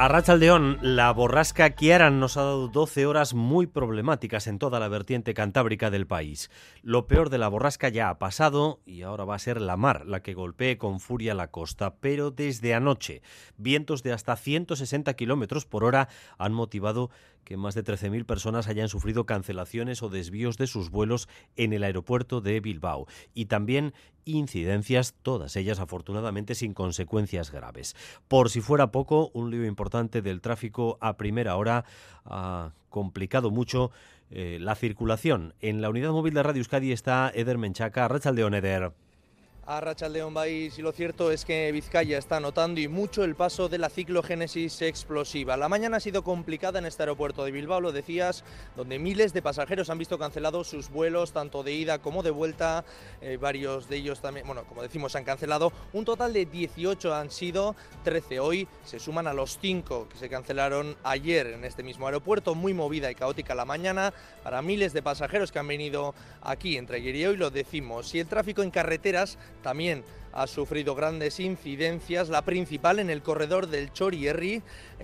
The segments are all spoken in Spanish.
A Rachaldeón, la borrasca Kiaran nos ha dado 12 horas muy problemáticas en toda la vertiente cantábrica del país. Lo peor de la borrasca ya ha pasado y ahora va a ser la mar la que golpee con furia la costa. Pero desde anoche, vientos de hasta 160 kilómetros por hora han motivado que más de 13.000 personas hayan sufrido cancelaciones o desvíos de sus vuelos en el aeropuerto de Bilbao. Y también incidencias, todas ellas afortunadamente sin consecuencias graves. Por si fuera poco, un lío importante del tráfico a primera hora ha complicado mucho eh, la circulación. En la unidad móvil de Radio Euskadi está Eder Menchaca. Rachaldeón, Eder. A Rachaldeón Baís y lo cierto es que Vizcaya está notando y mucho el paso de la ciclogénesis explosiva. La mañana ha sido complicada en este aeropuerto de Bilbao, lo decías, donde miles de pasajeros han visto cancelados sus vuelos, tanto de ida como de vuelta. Eh, varios de ellos también, bueno, como decimos, han cancelado. Un total de 18 han sido, 13 hoy, se suman a los 5 que se cancelaron ayer en este mismo aeropuerto. Muy movida y caótica la mañana para miles de pasajeros que han venido aquí entre ayer y hoy, lo decimos. Y el tráfico en carreteras también ha sufrido grandes incidencias, la principal en el corredor del Chorierri.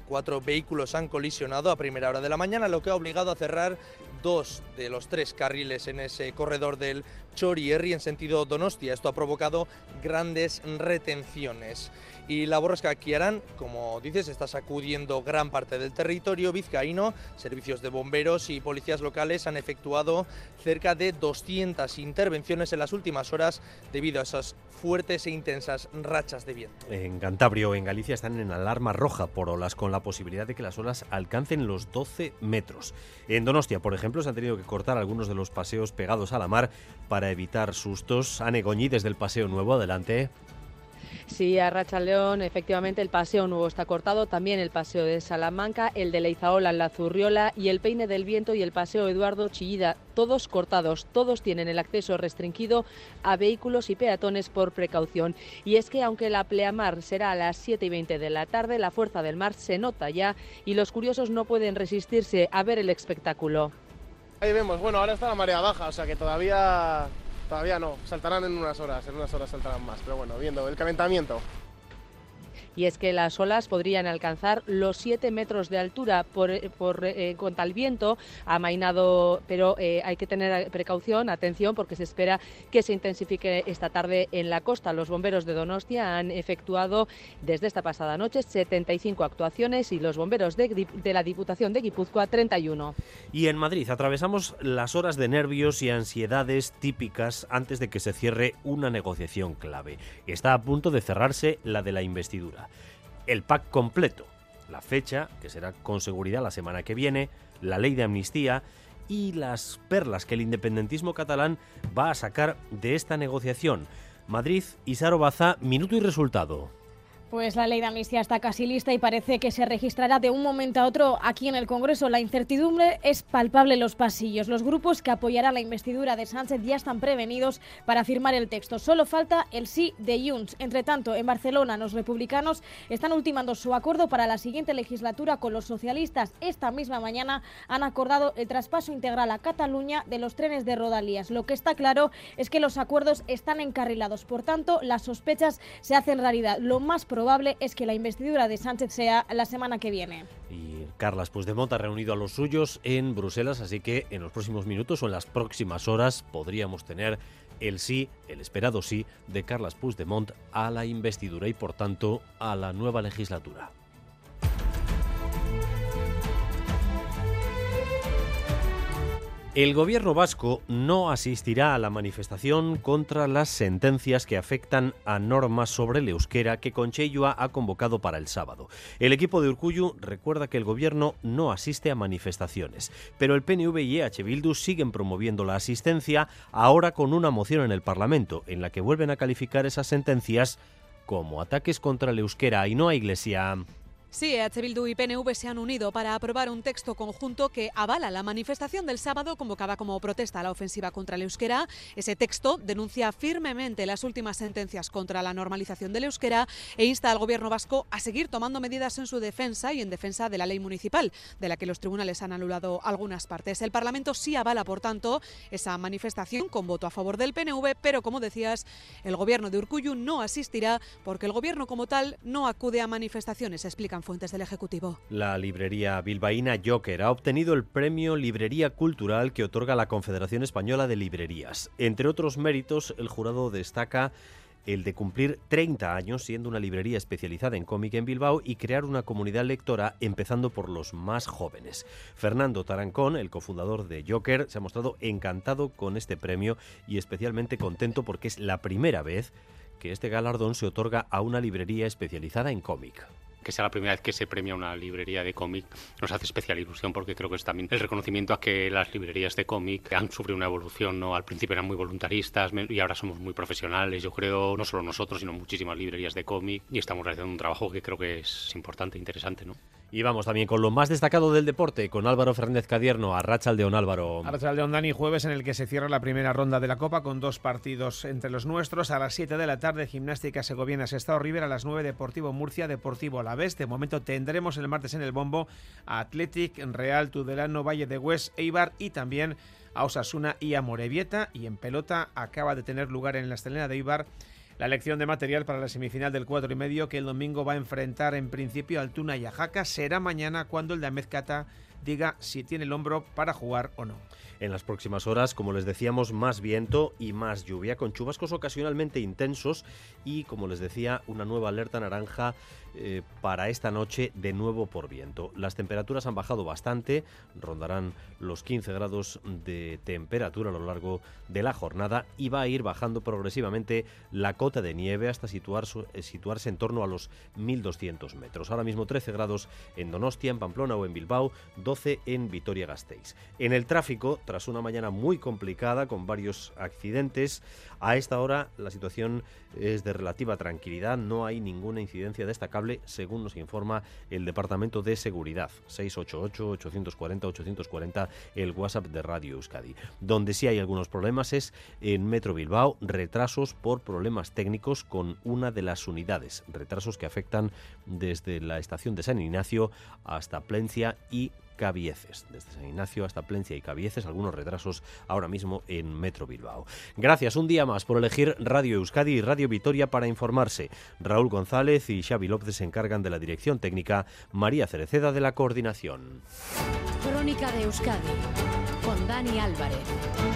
Cuatro vehículos han colisionado a primera hora de la mañana, lo que ha obligado a cerrar dos de los tres carriles en ese corredor del Chorierri en sentido Donostia. Esto ha provocado grandes retenciones. Y la borrasca Kiaran, como dices, está sacudiendo gran parte del territorio vizcaíno. Servicios de bomberos y policías locales han efectuado cerca de 200 intervenciones en las últimas horas debido a esas fuertes e intensas rachas de viento. En Cantabria en Galicia están en alarma roja por olas con la posibilidad de que las olas alcancen los 12 metros. En Donostia, por ejemplo, se han tenido que cortar algunos de los paseos pegados a la mar para evitar sustos. Ane Goñi, desde el Paseo Nuevo, adelante. Sí, a Racha León, efectivamente el paseo nuevo está cortado, también el paseo de Salamanca, el de Leizaola en la Zurriola y el Peine del Viento y el paseo Eduardo Chillida, todos cortados, todos tienen el acceso restringido a vehículos y peatones por precaución. Y es que aunque la pleamar será a las 7 y 20 de la tarde, la fuerza del mar se nota ya y los curiosos no pueden resistirse a ver el espectáculo. Ahí vemos, bueno, ahora está la marea baja, o sea que todavía Todavía no, saltarán en unas horas, en unas horas saltarán más, pero bueno, viendo el calentamiento y es que las olas podrían alcanzar los 7 metros de altura por, por eh, contra el viento amainado, pero eh, hay que tener precaución, atención, porque se espera que se intensifique esta tarde en la costa. Los bomberos de Donostia han efectuado desde esta pasada noche 75 actuaciones y los bomberos de, de la Diputación de Guipúzcoa 31. Y en Madrid atravesamos las horas de nervios y ansiedades típicas antes de que se cierre una negociación clave. Está a punto de cerrarse la de la investidura el pack completo, la fecha, que será con seguridad la semana que viene, la ley de amnistía y las perlas que el independentismo catalán va a sacar de esta negociación. Madrid, Isaro Baza, minuto y resultado. Pues la ley de amnistía está casi lista y parece que se registrará de un momento a otro aquí en el Congreso. La incertidumbre es palpable en los pasillos. Los grupos que apoyarán la investidura de Sánchez ya están prevenidos para firmar el texto. Solo falta el sí de Junts. Entre tanto, en Barcelona, los republicanos están ultimando su acuerdo para la siguiente legislatura con los socialistas. Esta misma mañana han acordado el traspaso integral a Cataluña de los trenes de Rodalías. Lo que está claro es que los acuerdos están encarrilados. Por tanto, las sospechas se hacen realidad. Lo más probable es que la investidura de Sánchez sea la semana que viene. Y Carlas Puigdemont ha reunido a los suyos en Bruselas, así que en los próximos minutos o en las próximas horas podríamos tener el sí, el esperado sí, de Carlas Puigdemont a la investidura y por tanto a la nueva legislatura. El gobierno vasco no asistirá a la manifestación contra las sentencias que afectan a normas sobre el euskera que Conchellua ha convocado para el sábado. El equipo de Urcuyu recuerda que el gobierno no asiste a manifestaciones, pero el PNV y EH Bildu siguen promoviendo la asistencia ahora con una moción en el Parlamento en la que vuelven a calificar esas sentencias como ataques contra el euskera y no a Iglesia. Sí, EH Bildu y PNV se han unido para aprobar un texto conjunto que avala la manifestación del sábado convocada como protesta a la ofensiva contra el euskera. Ese texto denuncia firmemente las últimas sentencias contra la normalización del euskera e insta al gobierno vasco a seguir tomando medidas en su defensa y en defensa de la ley municipal, de la que los tribunales han anulado algunas partes. El Parlamento sí avala, por tanto, esa manifestación con voto a favor del PNV, pero como decías, el gobierno de Urcuyu no asistirá porque el gobierno como tal no acude a manifestaciones, fuentes del Ejecutivo. La librería bilbaína Joker ha obtenido el premio Librería Cultural que otorga la Confederación Española de Librerías. Entre otros méritos, el jurado destaca el de cumplir 30 años siendo una librería especializada en cómic en Bilbao y crear una comunidad lectora empezando por los más jóvenes. Fernando Tarancón, el cofundador de Joker, se ha mostrado encantado con este premio y especialmente contento porque es la primera vez que este galardón se otorga a una librería especializada en cómic que sea la primera vez que se premia una librería de cómic nos hace especial ilusión porque creo que es también el reconocimiento a que las librerías de cómic han sufrido una evolución, ¿no? Al principio eran muy voluntaristas y ahora somos muy profesionales, yo creo, no solo nosotros, sino muchísimas librerías de cómic y estamos realizando un trabajo que creo que es importante, interesante, ¿no? Y vamos también con lo más destacado del deporte, con Álvaro Fernández Cadierno, a Rachaldeón Álvaro. Rachaldeón Dani, jueves en el que se cierra la primera ronda de la Copa con dos partidos entre los nuestros. A las 7 de la tarde, Gimnástica Segoviana Estado River, a las 9 Deportivo Murcia, Deportivo Alavés. De momento tendremos el martes en el bombo a Athletic, Real, Tudelano, Valle de Hues, Eibar y también a Osasuna y a Morevieta. Y en pelota acaba de tener lugar en la estelena de Eibar la elección de material para la semifinal del 4 y medio que el domingo va a enfrentar en principio al Tuna y a Jaca será mañana cuando el de Amezcata diga si tiene el hombro para jugar o no. En las próximas horas, como les decíamos, más viento y más lluvia, con chubascos ocasionalmente intensos y, como les decía, una nueva alerta naranja eh, para esta noche de nuevo por viento. Las temperaturas han bajado bastante, rondarán los 15 grados de temperatura a lo largo de la jornada y va a ir bajando progresivamente la cota de nieve hasta eh, situarse en torno a los 1200 metros. Ahora mismo 13 grados en Donostia, en Pamplona o en Bilbao, 12 en Vitoria-Gasteiz. En el tráfico, tras una mañana muy complicada con varios accidentes, a esta hora la situación es de relativa tranquilidad, no hay ninguna incidencia destacable, según nos informa el Departamento de Seguridad. 688-840-840, el WhatsApp de Radio Euskadi. Donde sí hay algunos problemas es en Metro Bilbao, retrasos por problemas técnicos con una de las unidades, retrasos que afectan desde la estación de San Ignacio hasta Plencia y Cabieces. Desde San Ignacio hasta Plencia y Cabieces, algunos retrasos ahora mismo en Metro Bilbao. Gracias un día más por elegir Radio Euskadi y Radio Vitoria para informarse. Raúl González y Xavi López se encargan de la dirección técnica, María Cereceda de la coordinación. Crónica de Euskadi con Dani Álvarez.